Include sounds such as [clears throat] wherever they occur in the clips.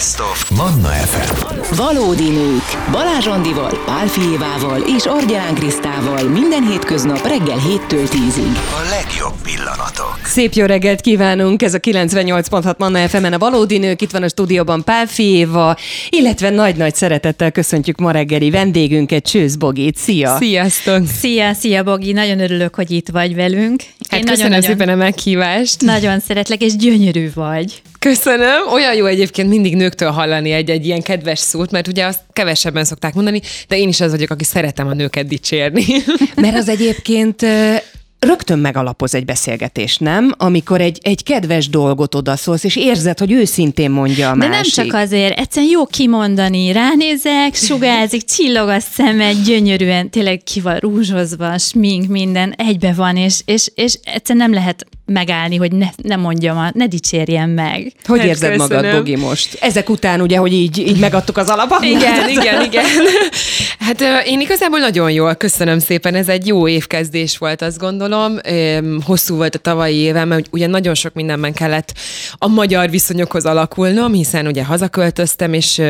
Best of Manna FM. Valódi nők. Balázs Andival, Pál Fijévával és Argyán Krisztával minden hétköznap reggel 7-től 10-ig. A legjobb pillanatok. Szép jó reggelt kívánunk, ez a 98.6 Manna fm a Valódi Nők, itt van a stúdióban Pál Fijéva, illetve nagy-nagy szeretettel köszöntjük ma reggeli vendégünket, Csősz Bogit. Szia! Sziasztok! Szia, szia Bogi, nagyon örülök, hogy itt vagy velünk. Hát köszönöm nagyon, szépen a meghívást. Nagyon szeretlek, és gyönyörű vagy. Köszönöm. Olyan jó egyébként mindig nőktől hallani egy-egy ilyen kedves szót, mert ugye azt kevesebben szokták mondani, de én is az vagyok, aki szeretem a nőket dicsérni. Mert az egyébként rögtön megalapoz egy beszélgetés, nem? Amikor egy, egy kedves dolgot odaszólsz, és érzed, hogy őszintén mondja a De másik. nem csak azért, egyszerűen jó kimondani, ránézek, sugárzik, csillog a szeme, gyönyörűen, tényleg ki van rúzsozva, smink, minden egybe van, és, és, és egyszerűen nem lehet megállni, hogy ne, ne mondjam, ne dicsérjem meg. Hogy hát érzed köszönöm. magad, Bogi, most? Ezek után ugye, hogy így, így megadtuk az alapot? Igen, [laughs] igen, igen. Hát én igazából nagyon jól, köszönöm szépen, ez egy jó évkezdés volt, azt gondolom. Hosszú volt a tavalyi évem, mert ugye nagyon sok mindenben kellett a magyar viszonyokhoz alakulnom, hiszen ugye hazaköltöztem, és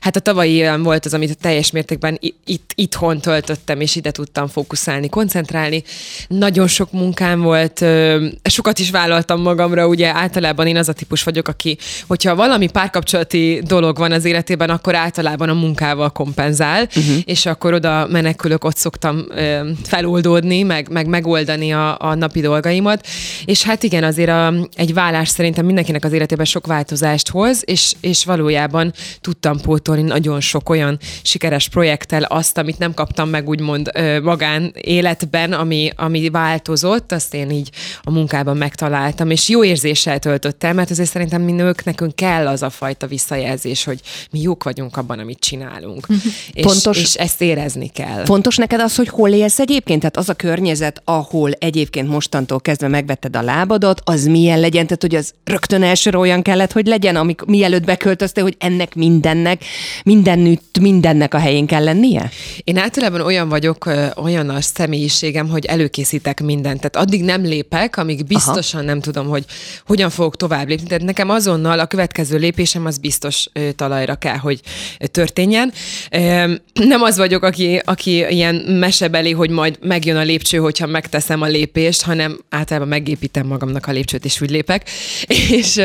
hát a tavalyi évem volt az, amit teljes mértékben itt, itthon töltöttem, és ide tudtam fókuszálni, koncentrálni. Nagyon sok munkám volt, sok sokat is vállaltam magamra, ugye általában én az a típus vagyok, aki, hogyha valami párkapcsolati dolog van az életében, akkor általában a munkával kompenzál, uh-huh. és akkor oda menekülök, ott szoktam ö, feloldódni, meg, meg megoldani a, a napi dolgaimat, és hát igen, azért a, egy vállás szerintem mindenkinek az életében sok változást hoz, és, és valójában tudtam pótolni nagyon sok olyan sikeres projekttel azt, amit nem kaptam meg úgymond magán életben, ami, ami változott, azt én így a munkában megtaláltam, és jó érzéssel töltöttem, mert azért szerintem mi nők nekünk kell az a fajta visszajelzés, hogy mi jók vagyunk abban, amit csinálunk. és, Pontos, és ezt érezni kell. Fontos neked az, hogy hol élsz egyébként? Tehát az a környezet, ahol egyébként mostantól kezdve megvetted a lábadat, az milyen legyen? Tehát, hogy az rögtön elsőre olyan kellett, hogy legyen, amik, mielőtt beköltöztél, hogy ennek mindennek, mindenütt, mindennek a helyén kell lennie? Én általában olyan vagyok, olyan a személyiségem, hogy előkészítek mindent. Tehát addig nem lépek, amíg biztos biztosan nem tudom, hogy hogyan fogok tovább lépni. Tehát nekem azonnal a következő lépésem az biztos talajra kell, hogy történjen. Nem az vagyok, aki, aki ilyen mesebeli, hogy majd megjön a lépcső, hogyha megteszem a lépést, hanem általában megépítem magamnak a lépcsőt, és úgy lépek. [laughs] És,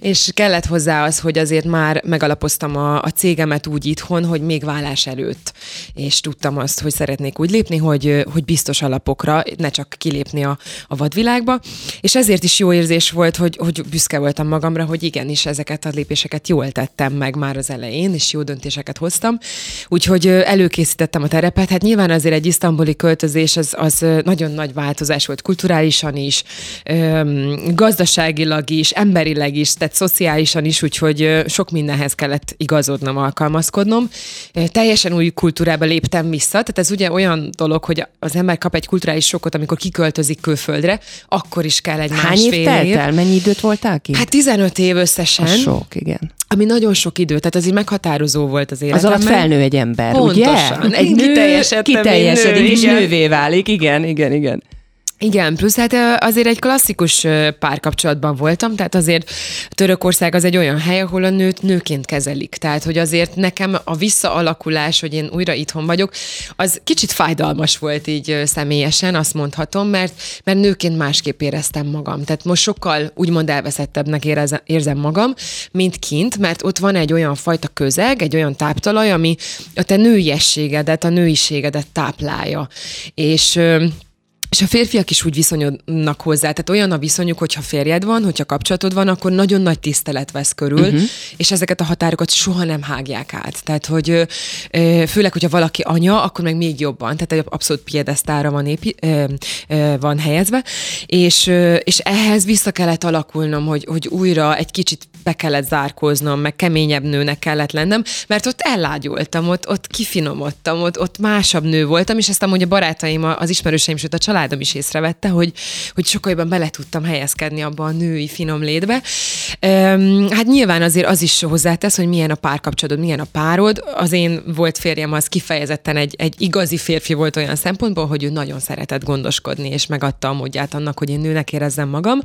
és kellett hozzá az, hogy azért már megalapoztam a, a cégemet úgy itthon, hogy még vállás előtt. És tudtam azt, hogy szeretnék úgy lépni, hogy, hogy biztos alapokra, ne csak kilépni a, a vadvilágba. És ezért is jó érzés volt, hogy, hogy büszke voltam magamra, hogy igenis ezeket a lépéseket jól tettem meg már az elején, és jó döntéseket hoztam. Úgyhogy előkészítettem a terepet. Hát nyilván azért egy isztambuli költözés az, az nagyon nagy változás volt kulturálisan is, gazdaságilag is, emberileg is, tehát szociálisan is, úgyhogy sok mindenhez kellett igazodnom, alkalmazkodnom. Teljesen új kultúrába léptem vissza, tehát ez ugye olyan dolog, hogy az ember kap egy kulturális sokot, amikor kiköltözik külföldre, akkor is kell egy Hány év telt el? Mennyi időt voltál ki? Hát 15 év összesen. A sok, igen. Ami nagyon sok idő, tehát az így meghatározó volt az életemben. Az alatt felnő egy ember, Pontosan. ugye? Egy nő kiteljesedik, nő, és nővé válik, igen, igen, igen. Igen, plusz hát azért egy klasszikus párkapcsolatban voltam, tehát azért Törökország az egy olyan hely, ahol a nőt nőként kezelik. Tehát, hogy azért nekem a visszaalakulás, hogy én újra itthon vagyok, az kicsit fájdalmas volt így személyesen, azt mondhatom, mert, mert nőként másképp éreztem magam. Tehát most sokkal úgymond elveszettebbnek érzem magam, mint kint, mert ott van egy olyan fajta közeg, egy olyan táptalaj, ami a te nőiességedet, a nőiségedet táplálja. És és a férfiak is úgy viszonyodnak hozzá, tehát olyan a viszonyuk, hogyha férjed van, hogyha kapcsolatod van, akkor nagyon nagy tisztelet vesz körül, uh-huh. és ezeket a határokat soha nem hágják át. Tehát, hogy főleg, hogyha valaki anya, akkor meg még jobban, tehát abszolút piedesztára van, épi, van helyezve, és, és ehhez vissza kellett alakulnom, hogy, hogy újra egy kicsit be kellett zárkóznom, meg keményebb nőnek kellett lennem, mert ott ellágyultam, ott, ott kifinomodtam, ott, ott másabb nő voltam, és ezt amúgy a barátaim, az ismerőseim, sőt a családom is észrevette, hogy, hogy sokkal jobban bele tudtam helyezkedni abba a női finom létbe. Hát nyilván azért az is hozzátesz, hogy milyen a párkapcsolatod, milyen a párod. Az én volt férjem az kifejezetten egy, egy igazi férfi volt olyan szempontból, hogy ő nagyon szeretett gondoskodni, és megadta a módját annak, hogy én nőnek érezzem magam.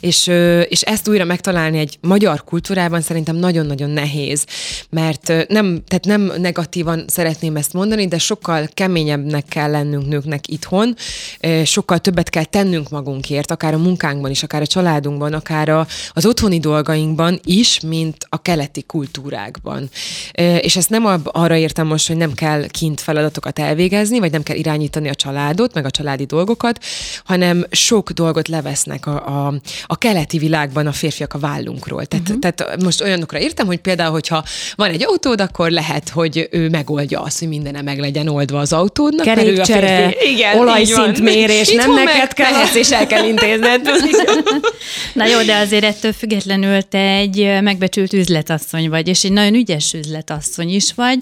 És, és ezt újra megtalálni egy magyar magyar kultúrában szerintem nagyon-nagyon nehéz, mert nem, tehát nem negatívan szeretném ezt mondani, de sokkal keményebbnek kell lennünk nőknek itthon, sokkal többet kell tennünk magunkért, akár a munkánkban is, akár a családunkban, akár a, az otthoni dolgainkban is, mint a keleti kultúrákban. És ezt nem arra értem most, hogy nem kell kint feladatokat elvégezni, vagy nem kell irányítani a családot, meg a családi dolgokat, hanem sok dolgot levesznek a, a, a keleti világban a férfiak a vállunkról. Tehát, uh-huh. tehát most olyanokra értem, hogy például, hogyha van egy autód, akkor lehet, hogy ő megoldja azt, hogy mindene meg legyen oldva az autódnak. Kerékcsere, olajszintmérés, nem neked kell. Mehetsz és el kell intézned. [laughs] Na jó, de azért ettől függetlenül te egy megbecsült üzletasszony vagy, és egy nagyon ügyes üzletasszony is vagy.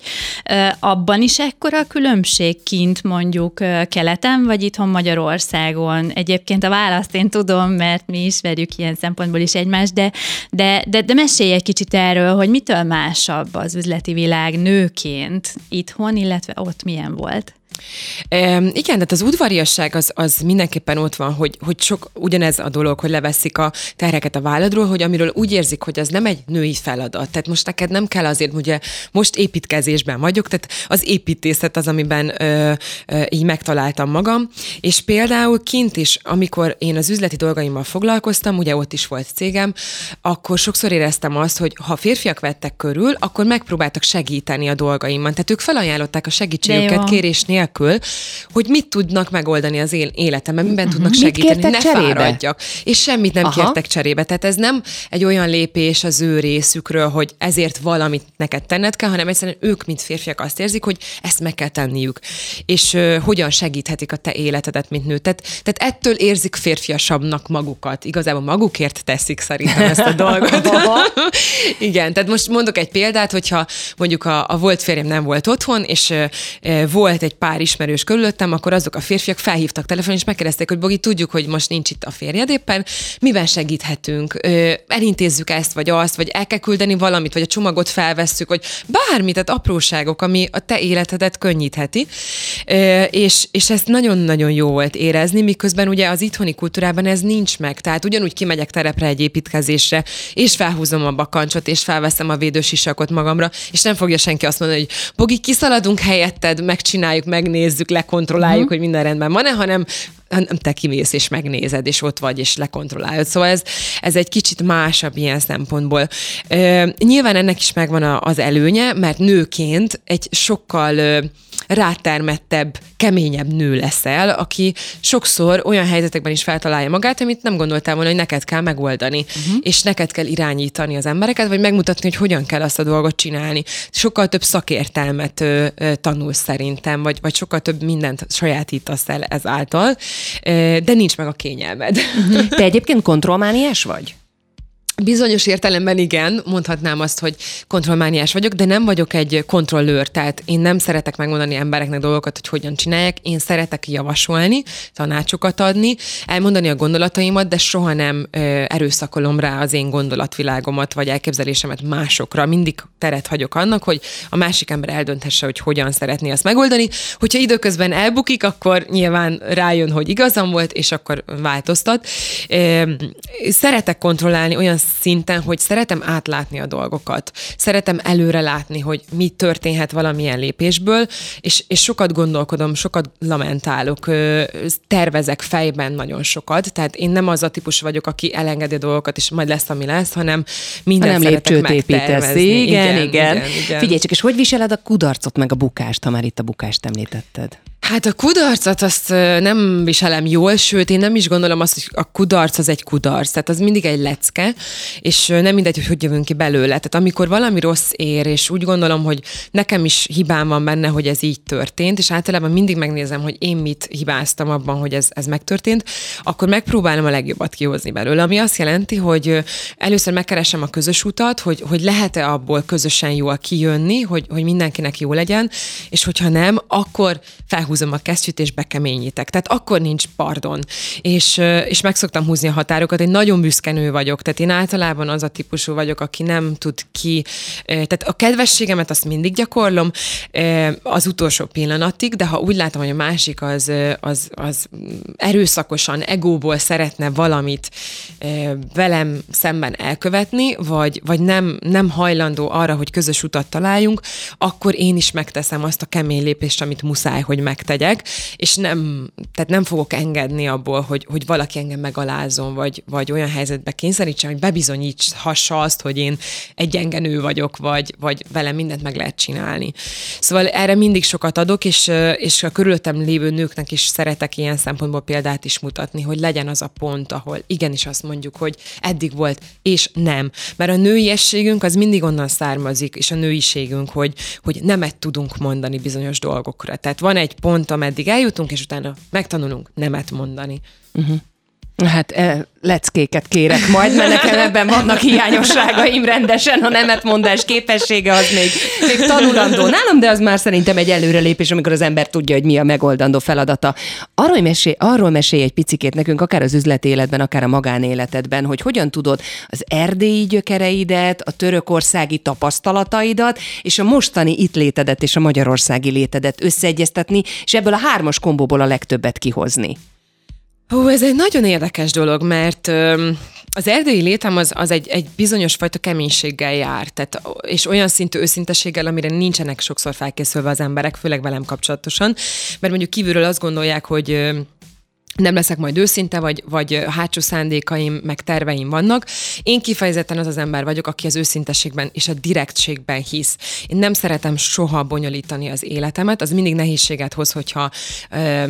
Abban is ekkora a különbség kint mondjuk keleten, vagy itthon Magyarországon? Egyébként a választ én tudom, mert mi ismerjük ilyen szempontból is egymást, de, de, de, de mesélj egy kicsit erről, hogy mitől másabb az üzleti világ nőként itthon, illetve ott milyen volt? E, igen, tehát az udvariasság az, az mindenképpen ott van, hogy, hogy sok ugyanez a dolog, hogy leveszik a terheket a válladról, hogy amiről úgy érzik, hogy az nem egy női feladat. Tehát most neked nem kell azért, ugye most építkezésben vagyok, tehát az építészet az, amiben ö, ö, így megtaláltam magam, és például kint is, amikor én az üzleti dolgaimmal foglalkoztam, ugye ott is volt cégem, akkor sokszor éreztem azt, hogy ha férfiak vettek körül, akkor megpróbáltak segíteni a dolgaimban. Tehát ők felajánlották a segítségüket kérés nélkül, hogy mit tudnak megoldani az én életemben, miben uh-huh. tudnak segíteni, ne cserébe? fáradjak. És semmit nem Aha. kértek cserébe. Tehát ez nem egy olyan lépés az ő részükről, hogy ezért valamit neked tenned kell, hanem egyszerűen ők, mint férfiak azt érzik, hogy ezt meg kell tenniük. És uh, hogyan segíthetik a te életedet, mint nő. Tehát, tehát ettől érzik férfiasabbnak magukat. Igazából magukért teszik szerintem ezt a dolgot. [laughs] [laughs] Igen, tehát most mondok egy példát, hogyha mondjuk a, a volt férjem nem volt otthon, és uh, volt egy pár ismerős körülöttem, akkor azok a férfiak felhívtak telefonon, és megkérdezték, hogy Bogi, tudjuk, hogy most nincs itt a férjed éppen, miben segíthetünk? Elintézzük ezt, vagy azt, vagy el kell küldeni valamit, vagy a csomagot felvesszük, vagy bármit, tehát apróságok, ami a te életedet könnyítheti. És, és ezt nagyon-nagyon jó volt érezni, miközben ugye az itthoni kultúrában ez nincs meg. Tehát ugyanúgy kimegyek terepre egy építkezésre, és felhúzom a bakancsot, és felveszem a védősisakot magamra, és nem fogja senki azt mondani, hogy Bogi, kiszaladunk helyetted, megcsináljuk, meg megnézzük, lekontrolláljuk, uh-huh. hogy minden rendben van-e, hanem nem te kimész és megnézed, és ott vagy, és lekontrollálod. Szóval ez, ez egy kicsit másabb ilyen szempontból. E, nyilván ennek is megvan a, az előnye, mert nőként egy sokkal e, rátermettebb, keményebb nő leszel, aki sokszor olyan helyzetekben is feltalálja magát, amit nem gondoltál volna, hogy neked kell megoldani, uh-huh. és neked kell irányítani az embereket, vagy megmutatni, hogy hogyan kell azt a dolgot csinálni. Sokkal több szakértelmet ö, ö, tanulsz szerintem, vagy, vagy sokkal több mindent sajátítasz el ezáltal, de nincs meg a kényelmed. Uh-huh. Te egyébként kontrollmániás vagy? Bizonyos értelemben igen, mondhatnám azt, hogy kontrollmániás vagyok, de nem vagyok egy kontrollőr, tehát én nem szeretek megmondani embereknek dolgokat, hogy hogyan csinálják, én szeretek javasolni, tanácsokat adni, elmondani a gondolataimat, de soha nem ö, erőszakolom rá az én gondolatvilágomat, vagy elképzelésemet másokra. Mindig teret hagyok annak, hogy a másik ember eldönthesse, hogy hogyan szeretné azt megoldani. Hogyha időközben elbukik, akkor nyilván rájön, hogy igazam volt, és akkor változtat. Szeretek kontrollálni olyan szinten, hogy szeretem átlátni a dolgokat. Szeretem előre látni, hogy mi történhet valamilyen lépésből, és, és sokat gondolkodom, sokat lamentálok, tervezek fejben nagyon sokat, tehát én nem az a típus vagyok, aki elengedi a dolgokat, és majd lesz, ami lesz, hanem minden nem lépcsőt építesz. Igen, igen, igen, igen. Figyelj csak, és hogy viseled a kudarcot meg a bukást, ha már itt a bukást említetted? Hát a kudarcot azt nem viselem jól, sőt, én nem is gondolom azt, hogy a kudarc az egy kudarc. Tehát az mindig egy lecke, és nem mindegy, hogy hogy jövünk ki belőle. Tehát amikor valami rossz ér, és úgy gondolom, hogy nekem is hibám van benne, hogy ez így történt, és általában mindig megnézem, hogy én mit hibáztam abban, hogy ez, ez megtörtént, akkor megpróbálom a legjobbat kihozni belőle. Ami azt jelenti, hogy először megkeresem a közös utat, hogy, hogy lehet-e abból közösen jól kijönni, hogy, hogy mindenkinek jó legyen, és hogyha nem, akkor felhúzom behúzom a kesztyűt, és bekeményítek. Tehát akkor nincs pardon. És, és meg szoktam húzni a határokat. Én nagyon büszke nő vagyok, tehát én általában az a típusú vagyok, aki nem tud ki, tehát a kedvességemet azt mindig gyakorlom az utolsó pillanatig, de ha úgy látom, hogy a másik az, az, az erőszakosan, egóból szeretne valamit velem szemben elkövetni, vagy, vagy nem, nem hajlandó arra, hogy közös utat találjunk, akkor én is megteszem azt a kemény lépést, amit muszáj, hogy megtegyek, és nem, tehát nem fogok engedni abból, hogy, hogy valaki engem megalázom, vagy, vagy olyan helyzetbe kényszerítsen, hogy bebizonyíthassa azt, hogy én egy gyenge nő vagyok, vagy, vagy velem mindent meg lehet csinálni. Szóval erre mindig sokat adok, és, és a körülöttem lévő nőknek is szeretek ilyen szempontból példát is mutatni, hogy legyen az a pont, ahol igenis azt mondjuk, hogy eddig volt, és nem. Mert a nőiességünk az mindig onnan származik, és a nőiségünk, hogy, hogy nemet tudunk mondani bizonyos dolgokra. Tehát van egy pont, ameddig eljutunk, és utána megtanulunk nemet mondani. Uh-huh. Hát e, leckéket kérek majd, mert nekem ebben vannak hiányosságaim rendesen, a nemetmondás képessége az még, még tanulandó nálam, de az már szerintem egy előrelépés, amikor az ember tudja, hogy mi a megoldandó feladata. Arról mesélj, arról mesélj egy picikét nekünk, akár az üzleti életben, akár a magánéletedben, hogy hogyan tudod az erdélyi gyökereidet, a törökországi tapasztalataidat, és a mostani itt létedet és a magyarországi létedet összeegyeztetni, és ebből a hármas kombóból a legtöbbet kihozni. Hú, ez egy nagyon érdekes dolog, mert az erdélyi létem az, az egy, egy bizonyos fajta keménységgel jár, tehát, és olyan szintű őszinteséggel, amire nincsenek sokszor felkészülve az emberek, főleg velem kapcsolatosan, mert mondjuk kívülről azt gondolják, hogy nem leszek majd őszinte, vagy, vagy hátsó szándékaim, meg terveim vannak. Én kifejezetten az az ember vagyok, aki az őszinteségben és a direktségben hisz. Én nem szeretem soha bonyolítani az életemet, az mindig nehézséget hoz, hogyha ö,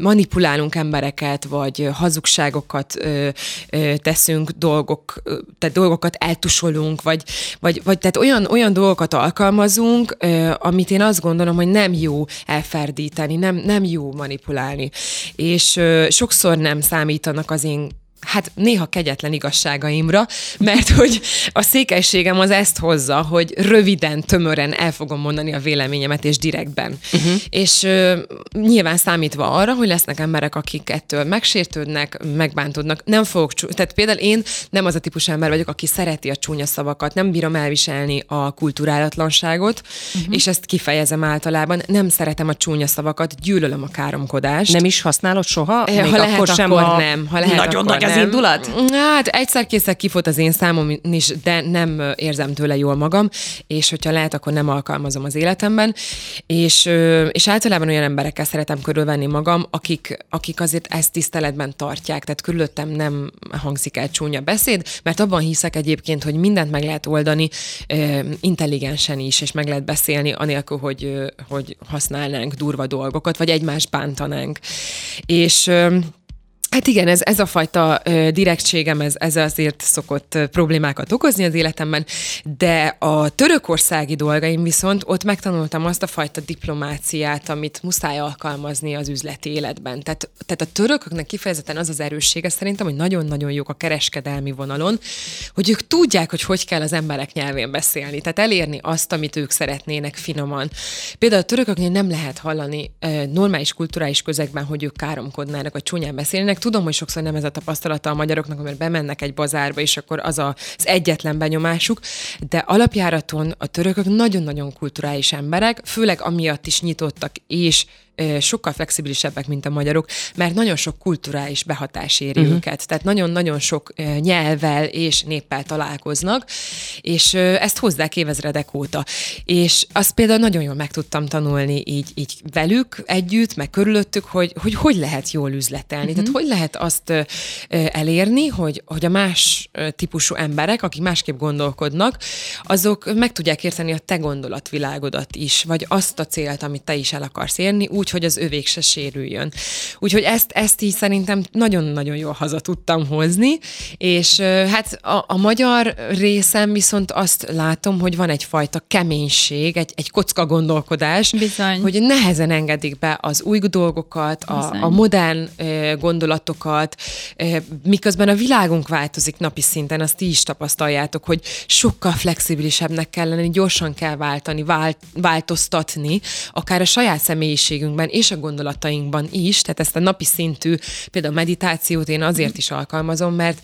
manipulálunk embereket, vagy hazugságokat ö, ö, teszünk, dolgok, tehát dolgokat eltusolunk, vagy, vagy, vagy tehát olyan, olyan dolgokat alkalmazunk, ö, amit én azt gondolom, hogy nem jó elferdíteni, nem, nem jó manipulálni. És ö, sokszor nem számítanak az én hát néha kegyetlen igazságaimra, mert hogy a székelységem az ezt hozza, hogy röviden, tömören el fogom mondani a véleményemet, és direktben. Uh-huh. És uh, nyilván számítva arra, hogy lesznek emberek, akik ettől megsértődnek, megbántódnak, nem fogok, tehát például én nem az a típus ember vagyok, aki szereti a csúnya szavakat, nem bírom elviselni a kulturálatlanságot, uh-huh. és ezt kifejezem általában, nem szeretem a csúnya szavakat, gyűlölöm a káromkodást. Nem is használod soha? Még ha lehet, akkor sem, akkor ha... nem. Ha lehet, Nagyon akkor nagy az indulat? Hát egyszer készek kifut az én számom is, de nem érzem tőle jól magam, és hogyha lehet, akkor nem alkalmazom az életemben. És, és általában olyan emberekkel szeretem körülvenni magam, akik, akik azért ezt tiszteletben tartják, tehát körülöttem nem hangzik el csúnya beszéd, mert abban hiszek egyébként, hogy mindent meg lehet oldani intelligensen is, és meg lehet beszélni, anélkül, hogy, hogy használnánk durva dolgokat, vagy egymást bántanánk. És Hát igen, ez, ez a fajta ö, direktségem, ez, ez azért szokott problémákat okozni az életemben, de a törökországi dolgaim viszont ott megtanultam azt a fajta diplomáciát, amit muszáj alkalmazni az üzleti életben. Tehát, tehát a törököknek kifejezetten az az erőssége szerintem, hogy nagyon-nagyon jók a kereskedelmi vonalon, hogy ők tudják, hogy hogy kell az emberek nyelvén beszélni, tehát elérni azt, amit ők szeretnének finoman. Például a törököknél nem lehet hallani ö, normális kulturális közegben, hogy ők káromkodnának, vagy csúnyán beszélnek, tudom, hogy sokszor nem ez a tapasztalata a magyaroknak, mert bemennek egy bazárba, és akkor az a, az egyetlen benyomásuk, de alapjáraton a törökök nagyon-nagyon kulturális emberek, főleg amiatt is nyitottak, és sokkal flexibilisebbek, mint a magyarok, mert nagyon sok kulturális behatás éri uh-huh. őket. Tehát nagyon-nagyon sok nyelvvel és néppel találkoznak, és ezt hozzák évezredek óta. És azt például nagyon jól meg tudtam tanulni így, így velük együtt, meg körülöttük, hogy hogy, hogy lehet jól üzletelni. Uh-huh. Tehát hogy lehet azt elérni, hogy, hogy a más típusú emberek, akik másképp gondolkodnak, azok meg tudják érteni a te gondolatvilágodat is, vagy azt a célt, amit te is el akarsz érni, úgy, hogy az övék se sérüljön. Úgyhogy ezt, ezt így szerintem nagyon-nagyon jól haza tudtam hozni, és hát a, a magyar részem viszont azt látom, hogy van egyfajta keménység, egy, egy kocka gondolkodás, Bizony. hogy nehezen engedik be az új dolgokat, a, a modern gondolatokat, miközben a világunk változik napi szinten, azt ti is tapasztaljátok, hogy sokkal flexibilisebbnek kell lenni, gyorsan kell váltani, vált, változtatni, akár a saját személyiségünk életünkben és a gondolatainkban is, tehát ezt a napi szintű, például meditációt én azért is alkalmazom, mert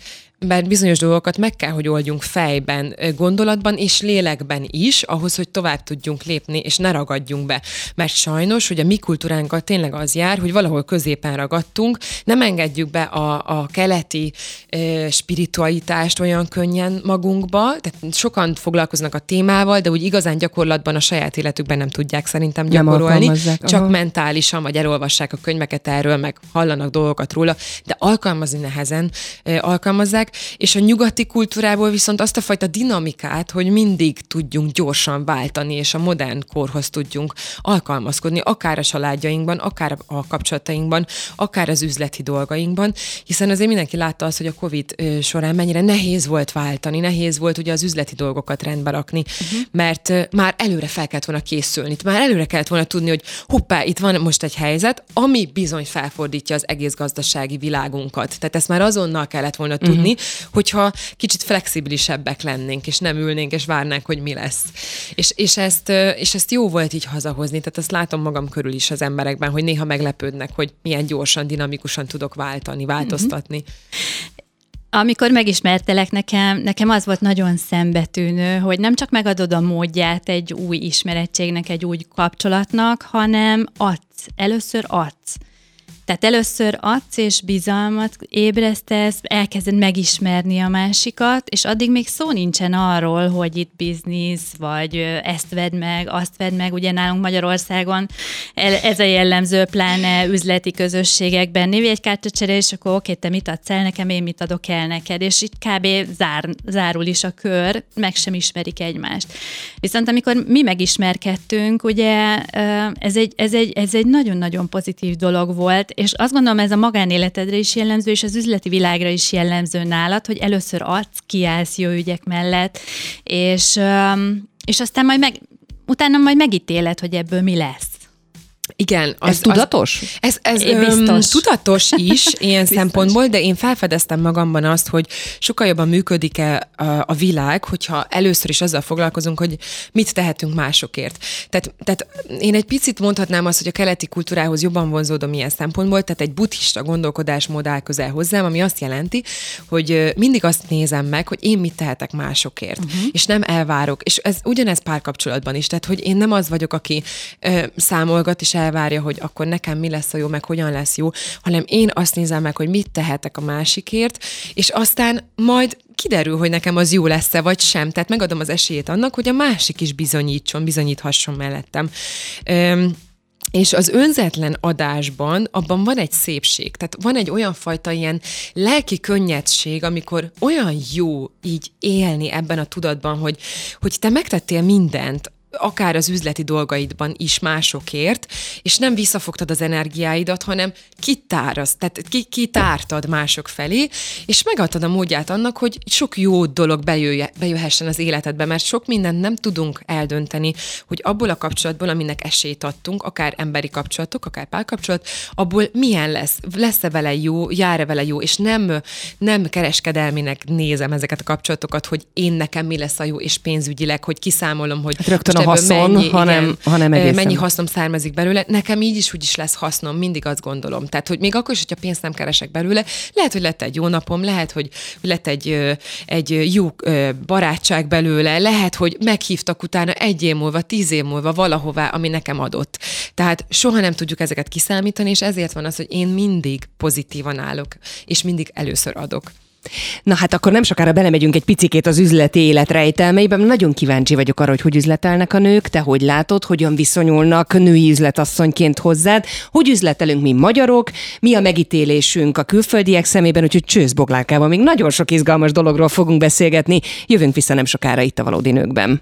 mert bizonyos dolgokat meg kell, hogy oldjunk fejben, gondolatban és lélekben is, ahhoz, hogy tovább tudjunk lépni, és ne ragadjunk be. Mert sajnos, hogy a mi kultúránkkal tényleg az jár, hogy valahol középen ragadtunk, nem engedjük be a, a keleti e, spiritualitást olyan könnyen magunkba, tehát sokan foglalkoznak a témával, de úgy igazán gyakorlatban a saját életükben nem tudják szerintem gyakorolni, nem csak aha. mentálisan, vagy elolvassák a könyveket erről, meg hallanak dolgokat róla, de alkalmazni nehezen e, alkalmazzák, és a nyugati kultúrából viszont azt a fajta dinamikát, hogy mindig tudjunk gyorsan váltani, és a modern korhoz tudjunk alkalmazkodni, akár a családjainkban, akár a kapcsolatainkban, akár az üzleti dolgainkban, hiszen azért mindenki látta azt, hogy a COVID során mennyire nehéz volt váltani, nehéz volt ugye az üzleti dolgokat rendbe rakni, uh-huh. mert már előre fel kellett volna készülni, már előre kellett volna tudni, hogy hoppá, itt van most egy helyzet, ami bizony felfordítja az egész gazdasági világunkat. Tehát ezt már azonnal kellett volna tudni, hogyha kicsit flexibilisebbek lennénk, és nem ülnénk, és várnánk, hogy mi lesz. És, és, ezt, és ezt jó volt így hazahozni, tehát azt látom magam körül is az emberekben, hogy néha meglepődnek, hogy milyen gyorsan, dinamikusan tudok váltani, változtatni. Mm-hmm. Amikor megismertelek, nekem, nekem az volt nagyon szembetűnő, hogy nem csak megadod a módját egy új ismerettségnek, egy új kapcsolatnak, hanem adsz. Először adsz. Tehát először adsz és bizalmat ébresztesz, elkezded megismerni a másikat, és addig még szó nincsen arról, hogy itt biznisz, vagy ezt vedd meg, azt vedd meg. Ugye nálunk Magyarországon ez a jellemző, pláne üzleti közösségekben. Névi egy kártyacsere, és akkor oké, te mit adsz el nekem, én mit adok el neked. És itt kb. Zár, zárul is a kör, meg sem ismerik egymást. Viszont amikor mi megismerkedtünk, ugye ez egy, ez egy, ez egy nagyon-nagyon pozitív dolog volt, és azt gondolom, ez a magánéletedre is jellemző, és az üzleti világra is jellemző nálad, hogy először adsz, kiállsz jó ügyek mellett, és, és aztán majd meg, utána majd megítéled, hogy ebből mi lesz. Igen. Az, ez tudatos? Az, ez ez biztos. tudatos is [laughs] ilyen biztos. szempontból, de én felfedeztem magamban azt, hogy sokkal jobban működik-e a, a világ, hogyha először is azzal foglalkozunk, hogy mit tehetünk másokért. Tehát, tehát én egy picit mondhatnám azt, hogy a keleti kultúrához jobban vonzódom ilyen szempontból, tehát egy buddhista gondolkodásmód áll közel hozzám, ami azt jelenti, hogy mindig azt nézem meg, hogy én mit tehetek másokért, uh-huh. és nem elvárok. És ez ugyanez párkapcsolatban is, tehát hogy én nem az vagyok, aki ö, számolgat és elvárja, hogy akkor nekem mi lesz a jó, meg hogyan lesz jó, hanem én azt nézem meg, hogy mit tehetek a másikért, és aztán majd kiderül, hogy nekem az jó lesz-e, vagy sem. Tehát megadom az esélyét annak, hogy a másik is bizonyítson, bizonyíthasson mellettem. Üm, és az önzetlen adásban abban van egy szépség, tehát van egy olyan fajta ilyen lelki könnyedség, amikor olyan jó így élni ebben a tudatban, hogy, hogy te megtettél mindent, akár az üzleti dolgaidban is másokért, és nem visszafogtad az energiáidat, hanem kitárasz, tehát kitártad mások felé, és megadtad a módját annak, hogy sok jó dolog bejöjje, bejöhessen az életedbe, mert sok mindent nem tudunk eldönteni, hogy abból a kapcsolatból, aminek esélyt adtunk, akár emberi kapcsolatok, akár párkapcsolat, abból milyen lesz, lesz-e vele jó, jár-e vele jó, és nem, nem kereskedelminek nézem ezeket a kapcsolatokat, hogy én nekem mi lesz a jó, és pénzügyileg, hogy kiszámolom, hogy hát a haszon, mennyi, hanem, igen, hanem egészen. mennyi hasznom származik belőle. Nekem így is úgy is lesz hasznom, mindig azt gondolom. Tehát, hogy még akkor is, hogyha pénzt nem keresek belőle, lehet, hogy lett egy jó napom, lehet, hogy lett egy, egy jó barátság belőle, lehet, hogy meghívtak utána egy év múlva, tíz év múlva valahová, ami nekem adott. Tehát soha nem tudjuk ezeket kiszámítani, és ezért van az, hogy én mindig pozitívan állok, és mindig először adok. Na hát akkor nem sokára belemegyünk egy picikét az üzleti élet rejtelmeiben. Nagyon kíváncsi vagyok arra, hogy hogy üzletelnek a nők, te hogy látod, hogyan viszonyulnak női üzletasszonyként hozzád, hogy üzletelünk mi magyarok, mi a megítélésünk a külföldiek szemében, úgyhogy csősz boglárkával még nagyon sok izgalmas dologról fogunk beszélgetni. Jövünk vissza nem sokára itt a Valódi Nőkben.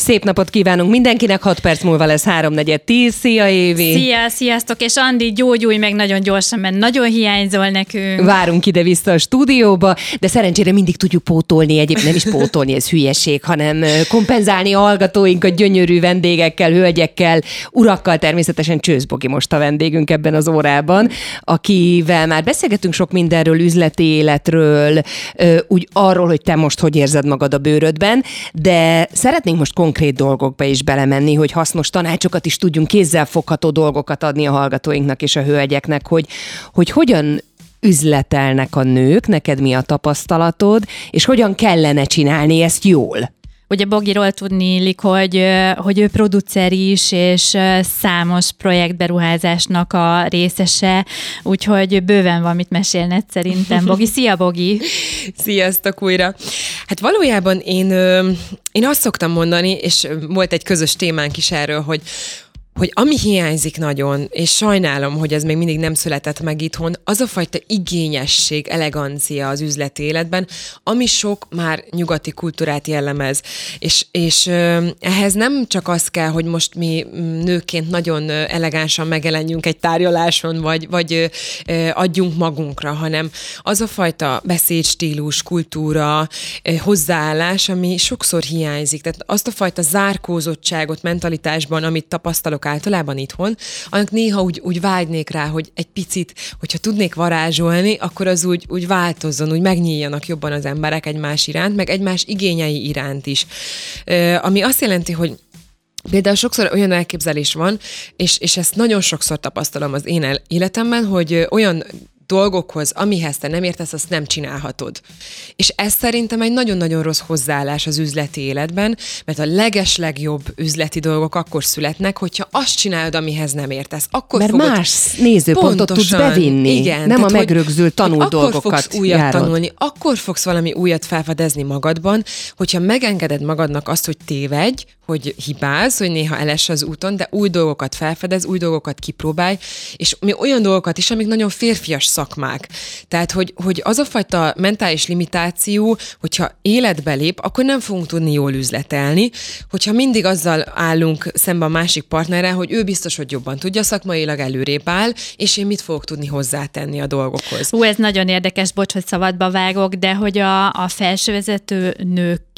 Szép napot kívánunk mindenkinek, 6 perc múlva lesz 3-4-10. Szia Évi! Szia, sziasztok, és Andi, gyógyulj meg nagyon gyorsan, mert nagyon hiányzol nekünk. Várunk ide-vissza a stúdióba, de szerencsére mindig tudjuk pótolni, egyébként nem is pótolni, ez hülyeség, hanem kompenzálni a hallgatóinkat gyönyörű vendégekkel, hölgyekkel, urakkal, természetesen Csőzbogi most a vendégünk ebben az órában, akivel már beszélgetünk sok mindenről, üzleti életről, úgy arról, hogy te most hogy érzed magad a bőrödben, de szeretnénk most konkrétan konkrét dolgokba is belemenni, hogy hasznos tanácsokat is tudjunk kézzelfogható dolgokat adni a hallgatóinknak és a hölgyeknek, hogy, hogy hogyan üzletelnek a nők, neked mi a tapasztalatod, és hogyan kellene csinálni ezt jól. Ugye Bogiról tudni illik, hogy, hogy ő producer is, és számos projektberuházásnak a részese, úgyhogy bőven van mit mesélned szerintem. Bogi, szia Bogi! [laughs] Sziasztok újra! Hát valójában én, én azt szoktam mondani, és volt egy közös témánk is erről, hogy hogy ami hiányzik nagyon, és sajnálom, hogy ez még mindig nem született meg itthon, az a fajta igényesség, elegancia az üzleti életben, ami sok már nyugati kultúrát jellemez. És, és ehhez nem csak az kell, hogy most mi nőként nagyon elegánsan megjelenjünk egy tárgyaláson, vagy, vagy adjunk magunkra, hanem az a fajta beszédstílus, kultúra, hozzáállás, ami sokszor hiányzik. Tehát azt a fajta zárkózottságot mentalitásban, amit tapasztalok általában itthon, annak néha úgy, úgy vágynék rá, hogy egy picit, hogyha tudnék varázsolni, akkor az úgy, úgy változzon, úgy megnyíljanak jobban az emberek egymás iránt, meg egymás igényei iránt is. Ami azt jelenti, hogy Például sokszor olyan elképzelés van, és, és ezt nagyon sokszor tapasztalom az én életemben, hogy olyan dolgokhoz, amihez te nem értesz, azt nem csinálhatod. És ez szerintem egy nagyon-nagyon rossz hozzáállás az üzleti életben, mert a legeslegjobb üzleti dolgok akkor születnek, hogyha azt csinálod, amihez nem értesz. Akkor Mert fogod más nézőpontot tudsz Pontosan. bevinni, Igen, nem tehát, a megrögzült hogy akkor dolgokat fogsz újat járod. tanulni, akkor fogsz valami újat felfedezni magadban, hogyha megengeded magadnak azt, hogy tévedj, hogy hibáz, hogy néha eles az úton, de új dolgokat felfedez, új dolgokat kipróbálj, és mi olyan dolgokat is, amik nagyon férfias szakmák. Tehát, hogy, hogy az a fajta mentális limitáció, hogyha életbe lép, akkor nem fogunk tudni jól üzletelni, hogyha mindig azzal állunk szembe a másik partnerrel, hogy ő biztos, hogy jobban tudja, szakmailag előrébb áll, és én mit fogok tudni hozzátenni a dolgokhoz. Hú, ez nagyon érdekes, bocs, hogy szabadba vágok, de hogy a, a felsővezető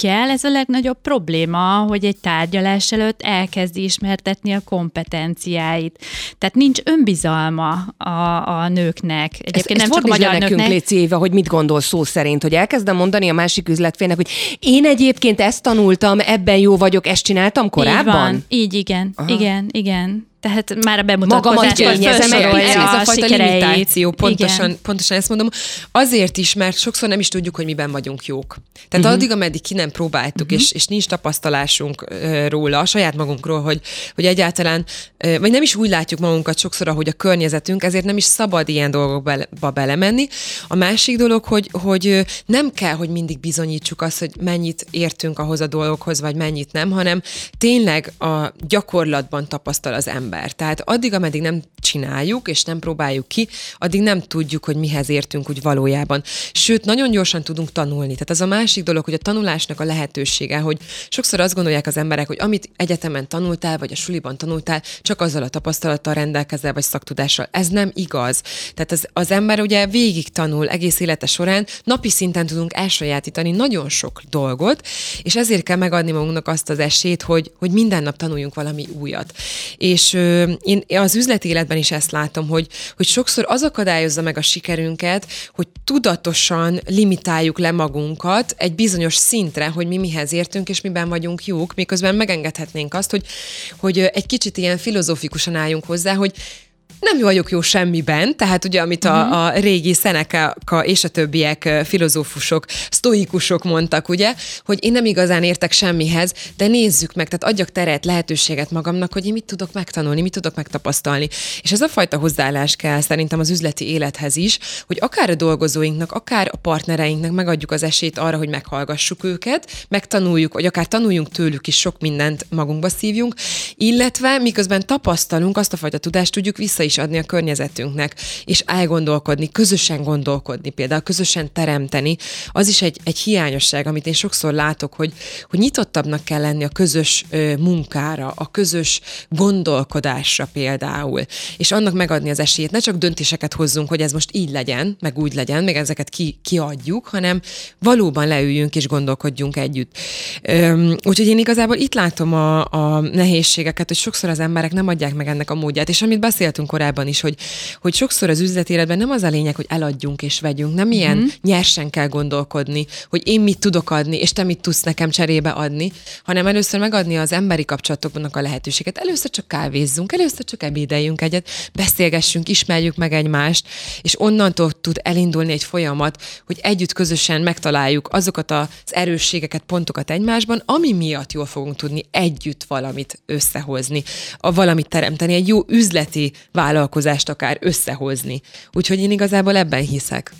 nőkkel ez a legnagyobb probléma, hogy egy tárgyalás előtt elkezdi ismertetni a kompetenciáit. Tehát nincs önbizalma a, a nőknek. Ezt, Egyébként ezt nem csak a magyar nekünk, nőknek. Léci Éva, hogy mit gondol szó szerint, hogy elkezdem mondani a másik üzletfélnek, hogy én egyébként ezt tanultam, ebben jó vagyok, ezt csináltam Így korábban? van, így igen, Aha. igen, igen. Tehát már a bemutatkozáskor Magamat kényezem, ez a a fajta sikereit. limitáció, pontosan, Igen. pontosan ezt mondom. Azért is, mert sokszor nem is tudjuk, hogy miben vagyunk jók. Tehát uh-huh. addig, ameddig ki nem próbáltuk, uh-huh. és, és nincs tapasztalásunk uh, róla, a saját magunkról, hogy, hogy egyáltalán, uh, vagy nem is úgy látjuk magunkat sokszor, ahogy a környezetünk, ezért nem is szabad ilyen dolgokba belemenni. A másik dolog, hogy, hogy nem kell, hogy mindig bizonyítsuk azt, hogy mennyit értünk ahhoz a dolgokhoz, vagy mennyit nem, hanem tényleg a gyakorlatban tapasztal az ember. Tehát addig, ameddig nem csináljuk, és nem próbáljuk ki, addig nem tudjuk, hogy mihez értünk úgy valójában. Sőt, nagyon gyorsan tudunk tanulni. Tehát az a másik dolog, hogy a tanulásnak a lehetősége, hogy sokszor azt gondolják az emberek, hogy amit egyetemen tanultál, vagy a suliban tanultál, csak azzal a tapasztalattal rendelkezel, vagy szaktudással. Ez nem igaz. Tehát az, az ember ugye végig tanul egész élete során, napi szinten tudunk elsajátítani nagyon sok dolgot, és ezért kell megadni magunknak azt az esélyt, hogy, hogy minden nap tanuljunk valami újat. És én az üzleti életben is ezt látom, hogy, hogy sokszor az akadályozza meg a sikerünket, hogy tudatosan limitáljuk le magunkat egy bizonyos szintre, hogy mi mihez értünk, és miben vagyunk jók, miközben megengedhetnénk azt, hogy, hogy egy kicsit ilyen filozófikusan álljunk hozzá, hogy nem vagyok jó semmiben, tehát ugye, amit a, a régi Seneca és a többiek filozófusok, sztoikusok mondtak, ugye, hogy én nem igazán értek semmihez, de nézzük meg, tehát adjak teret, lehetőséget magamnak, hogy én mit tudok megtanulni, mit tudok megtapasztalni. És ez a fajta hozzáállás kell szerintem az üzleti élethez is, hogy akár a dolgozóinknak, akár a partnereinknek megadjuk az esélyt arra, hogy meghallgassuk őket, megtanuljuk, vagy akár tanuljunk tőlük is sok mindent magunkba szívjunk, illetve miközben tapasztalunk, azt a fajta tudást tudjuk vissza is adni a környezetünknek, és elgondolkodni, közösen gondolkodni, például közösen teremteni, az is egy, egy hiányosság, amit én sokszor látok, hogy, hogy nyitottabbnak kell lenni a közös ö, munkára, a közös gondolkodásra például, és annak megadni az esélyt, ne csak döntéseket hozzunk, hogy ez most így legyen, meg úgy legyen, meg ezeket ki, kiadjuk, hanem valóban leüljünk és gondolkodjunk együtt. Öm, úgyhogy én igazából itt látom a, a nehézségeket, hogy sokszor az emberek nem adják meg ennek a módját, és amit beszéltünk korábban, korábban is, hogy, hogy sokszor az üzletéletben nem az a lényeg, hogy eladjunk és vegyünk, nem ilyen uh-huh. nyersen kell gondolkodni, hogy én mit tudok adni, és te mit tudsz nekem cserébe adni, hanem először megadni az emberi kapcsolatoknak a lehetőséget. Először csak kávézzunk, először csak ebédeljünk egyet, beszélgessünk, ismerjük meg egymást, és onnantól tud elindulni egy folyamat, hogy együtt közösen megtaláljuk azokat az erősségeket, pontokat egymásban, ami miatt jól fogunk tudni együtt valamit összehozni, a valamit teremteni, egy jó üzleti vállalkozást akár összehozni. Úgyhogy én igazából ebben hiszek.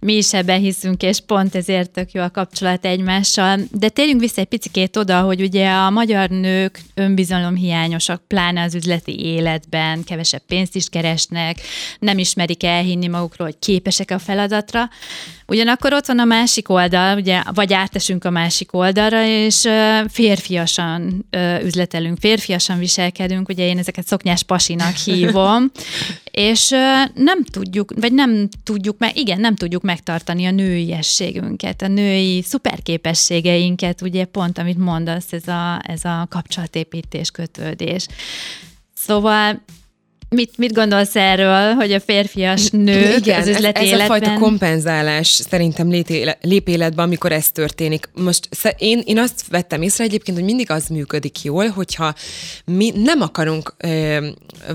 Mi is ebben hiszünk, és pont ezért tök jó a kapcsolat egymással. De térjünk vissza egy picit oda, hogy ugye a magyar nők önbizalomhiányosak, pláne az üzleti életben, kevesebb pénzt is keresnek, nem ismerik elhinni magukról, hogy képesek a feladatra. Ugyanakkor ott van a másik oldal, ugye, vagy átesünk a másik oldalra, és férfiasan üzletelünk, férfiasan viselkedünk, ugye én ezeket szoknyás pasinak hívom, [laughs] és nem tudjuk, vagy nem tudjuk meg, igen, nem tudjuk megtartani a nőiességünket, a női szuperképességeinket, ugye pont, amit mondasz, ez a, ez a kapcsolatépítés, kötődés. Szóval Mit, mit gondolsz erről, hogy a férfias nő Igen, az üzleti ez, ez életben? a fajta kompenzálás szerintem lép életben, amikor ez történik. Most én, én azt vettem észre egyébként, hogy mindig az működik jól, hogyha mi nem akarunk ö,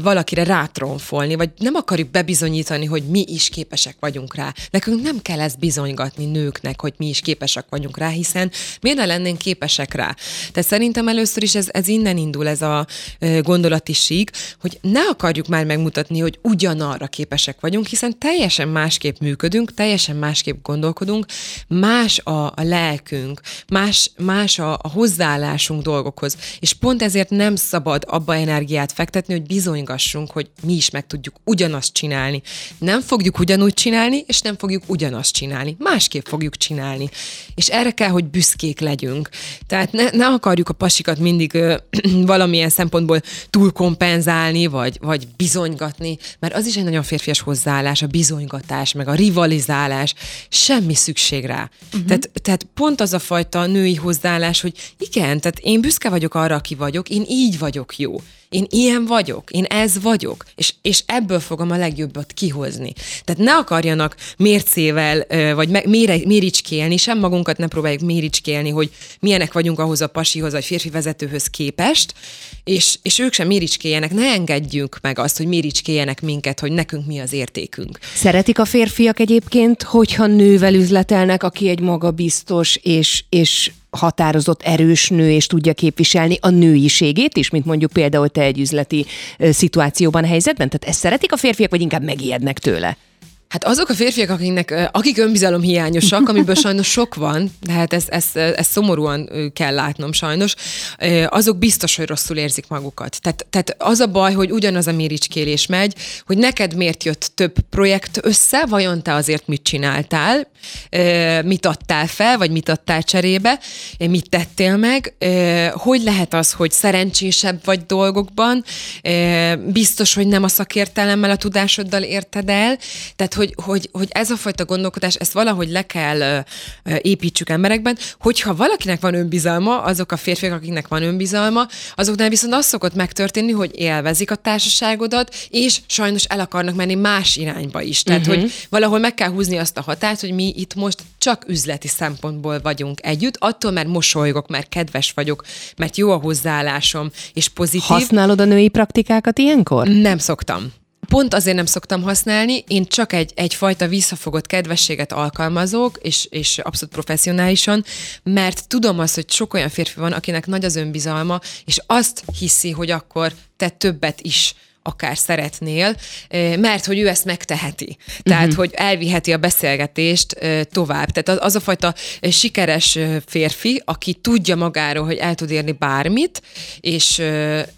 valakire rátronfolni, vagy nem akarjuk bebizonyítani, hogy mi is képesek vagyunk rá. Nekünk nem kell ezt bizonygatni nőknek, hogy mi is képesek vagyunk rá, hiszen miért ne lennénk képesek rá? Tehát szerintem először is ez, ez innen indul ez a gondolati sík, hogy ne akarjuk már megmutatni, hogy ugyanarra képesek vagyunk, hiszen teljesen másképp működünk, teljesen másképp gondolkodunk, más a, a lelkünk, más, más a, a hozzáállásunk dolgokhoz. És pont ezért nem szabad abba energiát fektetni, hogy bizonygassunk, hogy mi is meg tudjuk ugyanazt csinálni. Nem fogjuk ugyanúgy csinálni, és nem fogjuk ugyanazt csinálni. Másképp fogjuk csinálni. És erre kell, hogy büszkék legyünk. Tehát ne, ne akarjuk a pasikat mindig ö, [clears throat] valamilyen szempontból túlkompenzálni, vagy, vagy bizonygatni, mert az is egy nagyon férfias hozzáállás, a bizonygatás, meg a rivalizálás, semmi szükség rá. Uh-huh. Tehát, tehát pont az a fajta női hozzáállás, hogy igen, tehát én büszke vagyok arra, aki vagyok, én így vagyok jó én ilyen vagyok, én ez vagyok, és, és ebből fogom a legjobbat kihozni. Tehát ne akarjanak mércével, vagy mére, méricskélni, sem magunkat ne próbáljuk méricskélni, hogy milyenek vagyunk ahhoz a pasihoz, vagy férfi vezetőhöz képest, és, és ők sem méricskéljenek, ne engedjünk meg azt, hogy méricskéljenek minket, hogy nekünk mi az értékünk. Szeretik a férfiak egyébként, hogyha nővel üzletelnek, aki egy magabiztos és, és határozott, erős nő, és tudja képviselni a nőiségét is, mint mondjuk például te egy üzleti szituációban, helyzetben? Tehát ezt szeretik a férfiak, vagy inkább megijednek tőle? Hát azok a férfiak, akiknek, akik önbizalom hiányosak, amiből [laughs] sajnos sok van, de hát ezt, ezt, ezt szomorúan kell látnom sajnos, azok biztos, hogy rosszul érzik magukat. Tehát, tehát az a baj, hogy ugyanaz a méricskélés megy, hogy neked miért jött több projekt össze, vajon te azért mit csináltál, mit adtál fel, vagy mit adtál cserébe, mit tettél meg, hogy lehet az, hogy szerencsésebb vagy dolgokban, biztos, hogy nem a szakértelemmel, a tudásoddal érted el, tehát hogy, hogy, hogy ez a fajta gondolkodás, ezt valahogy le kell építsük emberekben, hogyha valakinek van önbizalma, azok a férfiak, akiknek van önbizalma, azoknál viszont az szokott megtörténni, hogy élvezik a társaságodat, és sajnos el akarnak menni más irányba is. Tehát, uh-huh. hogy valahol meg kell húzni azt a határt, hogy mi itt most csak üzleti szempontból vagyunk együtt, attól, mert mosolygok, mert kedves vagyok, mert jó a hozzáállásom, és pozitív. Használod a női praktikákat ilyenkor? Nem szoktam. Pont azért nem szoktam használni, én csak egy, egyfajta visszafogott kedvességet alkalmazok, és, és abszolút professzionálisan, mert tudom azt, hogy sok olyan férfi van, akinek nagy az önbizalma, és azt hiszi, hogy akkor te többet is akár szeretnél, mert hogy ő ezt megteheti. Tehát, uh-huh. hogy elviheti a beszélgetést tovább. Tehát az a fajta sikeres férfi, aki tudja magáról, hogy el tud érni bármit, és,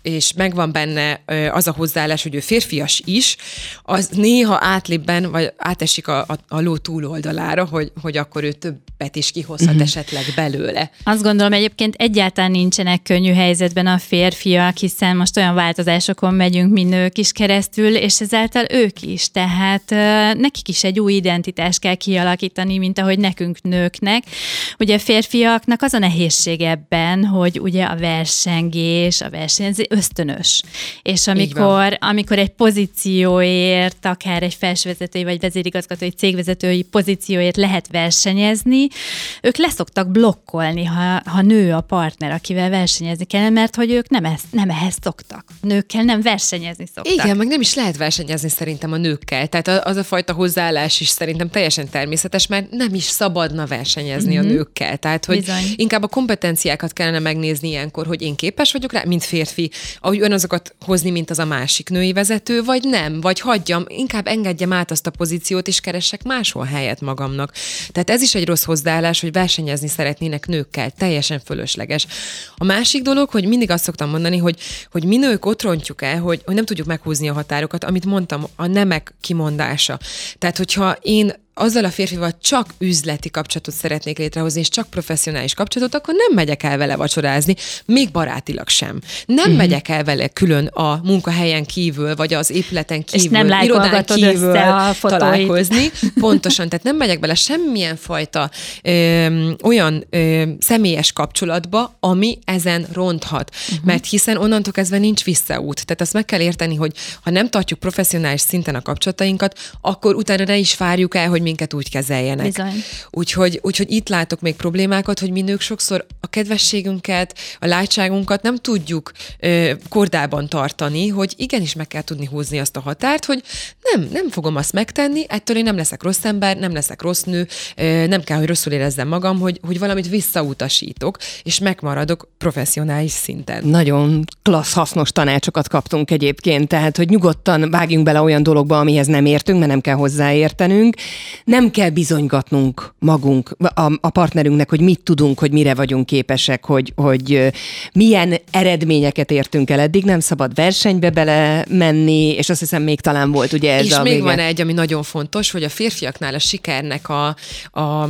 és megvan benne az a hozzáállás, hogy ő férfias is, az néha átlépben, vagy átesik a, a, a ló túloldalára, hogy, hogy akkor ő többet is kihozhat uh-huh. esetleg belőle. Azt gondolom egyébként egyáltalán nincsenek könnyű helyzetben a férfiak, hiszen most olyan változásokon megyünk mi nő nők is keresztül, és ezáltal ők is. Tehát nekik is egy új identitást kell kialakítani, mint ahogy nekünk nőknek. Ugye a férfiaknak az a nehézség ebben, hogy ugye a versengés, a verseny, ez ösztönös. És amikor, amikor egy pozícióért, akár egy felsővezetői vagy vezérigazgatói cégvezetői pozícióért lehet versenyezni, ők leszoktak blokkolni, ha, ha nő a partner, akivel versenyezni kell, mert hogy ők nem, ezt, nem ehhez szoktak. Nőkkel nem versenyezni szoktak. Igen, meg nem is lehet versenyezni szerintem a nőkkel. Tehát az a fajta hozzáállás is szerintem teljesen természetes, mert nem is szabadna versenyezni mm-hmm. a nőkkel. Tehát, hogy Bizony. inkább a kompetenciákat kellene megnézni ilyenkor, hogy én képes vagyok rá, mint férfi, ahogy azokat hozni, mint az a másik női vezető, vagy nem, vagy hagyjam, inkább engedjem át azt a pozíciót, és keressek máshol helyet magamnak. Tehát ez is egy rossz hozzáállás, hogy versenyezni szeretnének nőkkel, teljesen fölösleges. A másik dolog, hogy mindig azt szoktam mondani, hogy, hogy mi nők ott rontjuk el, hogy, hogy nem tudjuk meghúzni a határokat, amit mondtam, a nemek kimondása. Tehát, hogyha én azzal a férfival csak üzleti kapcsolatot szeretnék létrehozni, és csak professzionális kapcsolatot, akkor nem megyek el vele vacsorázni, még barátilag sem. Nem uh-huh. megyek el vele külön a munkahelyen kívül, vagy az épületen kívül, és nem irodán kívül a találkozni. Pontosan, tehát nem megyek bele semmilyen fajta ö, olyan ö, személyes kapcsolatba, ami ezen ronthat. Uh-huh. Mert hiszen onnantól kezdve nincs visszaút. Tehát azt meg kell érteni, hogy ha nem tartjuk professzionális szinten a kapcsolatainkat, akkor utána ne is várjuk el, hogy hogy minket úgy kezeljenek. Bizony. Úgyhogy, úgyhogy itt látok még problémákat, hogy mi nők sokszor a kedvességünket, a látságunkat nem tudjuk ö, kordában tartani, hogy igenis meg kell tudni húzni azt a határt, hogy nem, nem fogom azt megtenni, ettől én nem leszek rossz ember, nem leszek rossz nő, ö, nem kell, hogy rosszul érezzem magam, hogy, hogy valamit visszautasítok, és megmaradok professzionális szinten. Nagyon klassz, hasznos tanácsokat kaptunk egyébként, tehát, hogy nyugodtan vágjunk bele olyan dologba, amihez nem értünk, mert nem kell hozzáértenünk, nem kell bizonygatnunk magunk, a, a partnerünknek, hogy mit tudunk, hogy mire vagyunk képesek, hogy, hogy milyen eredményeket értünk el eddig, nem szabad versenybe bele menni, és azt hiszem még talán volt ugye ez és a még vége. van egy, ami nagyon fontos, hogy a férfiaknál a sikernek a, a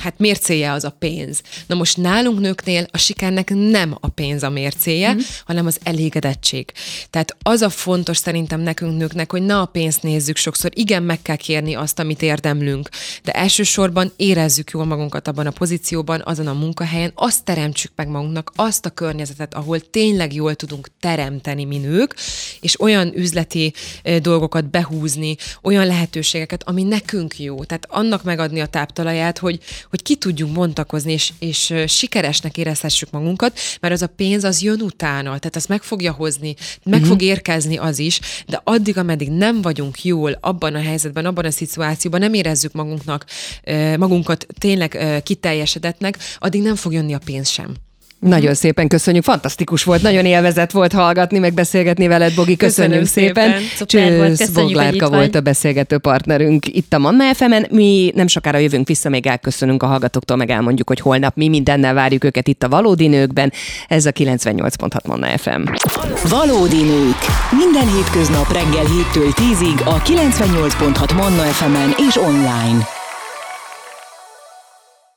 hát mércéje az a pénz. Na most nálunk nőknél a sikernek nem a pénz a mércéje, mm. hanem az elégedettség. Tehát az a fontos szerintem nekünk nőknek, hogy ne a pénzt nézzük sokszor, igen, meg kell kérni azt, amit érdem érdemlünk, de elsősorban érezzük jól magunkat abban a pozícióban, azon a munkahelyen, azt teremtsük meg magunknak, azt a környezetet, ahol tényleg jól tudunk teremteni mi nők, és olyan üzleti dolgokat behúzni, olyan lehetőségeket, ami nekünk jó. Tehát annak megadni a táptalaját, hogy, hogy ki tudjunk bontakozni, és, és sikeresnek érezhessük magunkat, mert az a pénz az jön utána, tehát azt meg fogja hozni, meg uh-huh. fog érkezni az is, de addig, ameddig nem vagyunk jól abban a helyzetben, abban a szituációban, nem érezzük magunknak, magunkat tényleg kiteljesedetnek, addig nem fog jönni a pénz sem. Nagyon szépen köszönjük, fantasztikus volt, nagyon élvezett volt hallgatni, meg beszélgetni veled, Bogi, köszönjük Köszönöm szépen. szépen. volt, köszönjük, Boglárka volt a beszélgető partnerünk itt a Manna fm -en. Mi nem sokára jövünk vissza, még elköszönünk a hallgatóktól, meg elmondjuk, hogy holnap mi mindennel várjuk őket itt a Valódi Nőkben. Ez a 98.6 Manna FM. Valódi Nők. Minden hétköznap reggel 7-től 10-ig a 98.6 Manna FM-en és online.